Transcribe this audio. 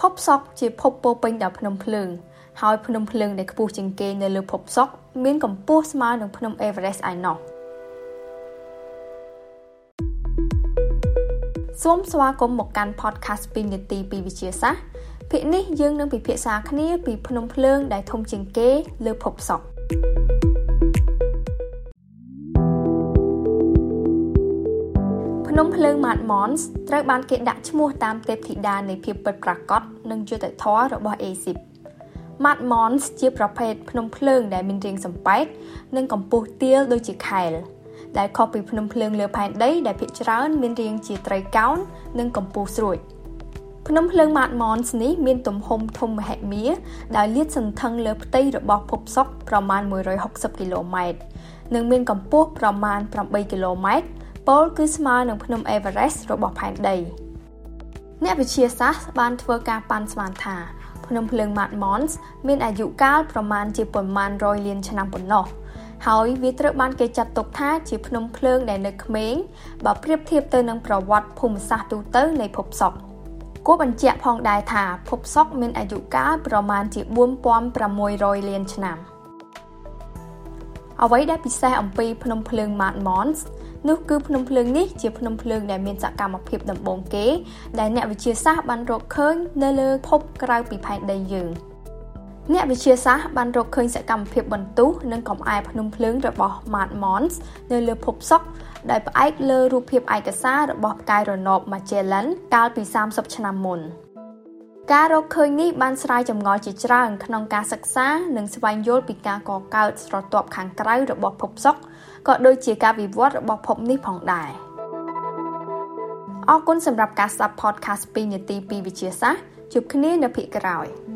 ភពសុក្រជាភពពោពេញដោយភ្នំភ្លើងហើយភ្នំភ្លើងដែលខ្ពស់ជាងគេនៅលើភពសុក្រមានកម្ពស់ស្មើនឹងភ្នំ Everest ឯណោះសូមស្វាគមន៍មកកាន់ podcast 2នាទីពីវិទ្យាសាស្ត្រភាគនេះយើងនឹងពិភាក្សាគ្នាពីភ្នំភ្លើងដែលធំជាងគេលើភពសុក្រ ភ្នំភ្លើង Mount Mons ត្រូវបានគេដាក់ឈ្មោះតាមទេពធីតានៃភាពពិតប្រាកដនិងយុត្តិធម៌របស់អេស៊ីប Mount Mons ជាប្រភេទភ្នំភ្លើងដែលមានរាងសំប៉ែតនិងកម្ពស់ទាលដូចជាខែលដែលខុសពីភ្នំភ្លើងលើផែនដីដែលភាគច្រើនមានរាងជាត្រីកោណនិងកម្ពស់ស្រួចភ្នំភ្លើង Mount Mons នេះមានទំហំធំមហិមាដែលលាតសន្ធឹងលើផ្ទៃរបស់ភពសុក្រប្រមាណ160គីឡូម៉ែត្រនិងមានកម្ពស់ប្រមាណ8គីឡូម៉ែត្រ ពលគឺស្មើនឹងភ្នំ Everest របស់ផែនដីអ្នកវិទ្យាសាស្ត្របានធ្វើការប៉ាន់ស្មានថាភ្នំភ្លើង Mount Mons មានអាយុកាលប្រមាណជាប៉ុន្មានរយលានឆ្នាំប៉ុណ្ណោះហើយវាត្រូវបានគេចាត់ទុកថាជាភ្នំភ្លើងដែលនៅក្មេងបើប្រៀបធៀបទៅនឹងប្រវត្តិភូមិសាស្ត្រទូទៅនៃភពសុក្រគួរបញ្ជាក់ផងដែរថាភពសុក្រមានអាយុកាលប្រមាណជា4600លានឆ្នាំ អ្វីដែលពិសេសអំពីភ្នំភ្លើង Mount Mons នោះគឺភ្នំភ្លើងនេះជាភ្នំភ្លើងដែលមានសកម្មភាពដំបូងគេ ដែលអ្នកវិទ្យាសាស្ត្របានរកឃើញនៅលើភពក្រៅពីផែនដីយើងអ្នកវិទ្យាសាស្ត្របានរកឃើញសកម្មភាពបន្ទុះនិងកំអែភ្នំភ្លើងរបស់ Mount Mons នៅលើភពសុក្រដោយផ្អែកលើរូបភាពឯកសាររបស់ផ្កាយរណប Magellan កាលពី30ឆ្នាំមុន ការរកឃើញនេះបានស្រាយចម្ងល់ជាច្រើនក្នុងការសិក្សានិងស្វែងយល់ពីការកកើតស្រទាប់ខាងក្រៅរបស់ភពសុក្រក៏ដូចជាការវិវត្តរបស់ភពនេះផងដែរអរគុណសម្រាប់ការស្ដាប់ podcast 2នាទីពីវិទ្យាសាស្ត្រជួបគ្នានៅភាគក្រោយ។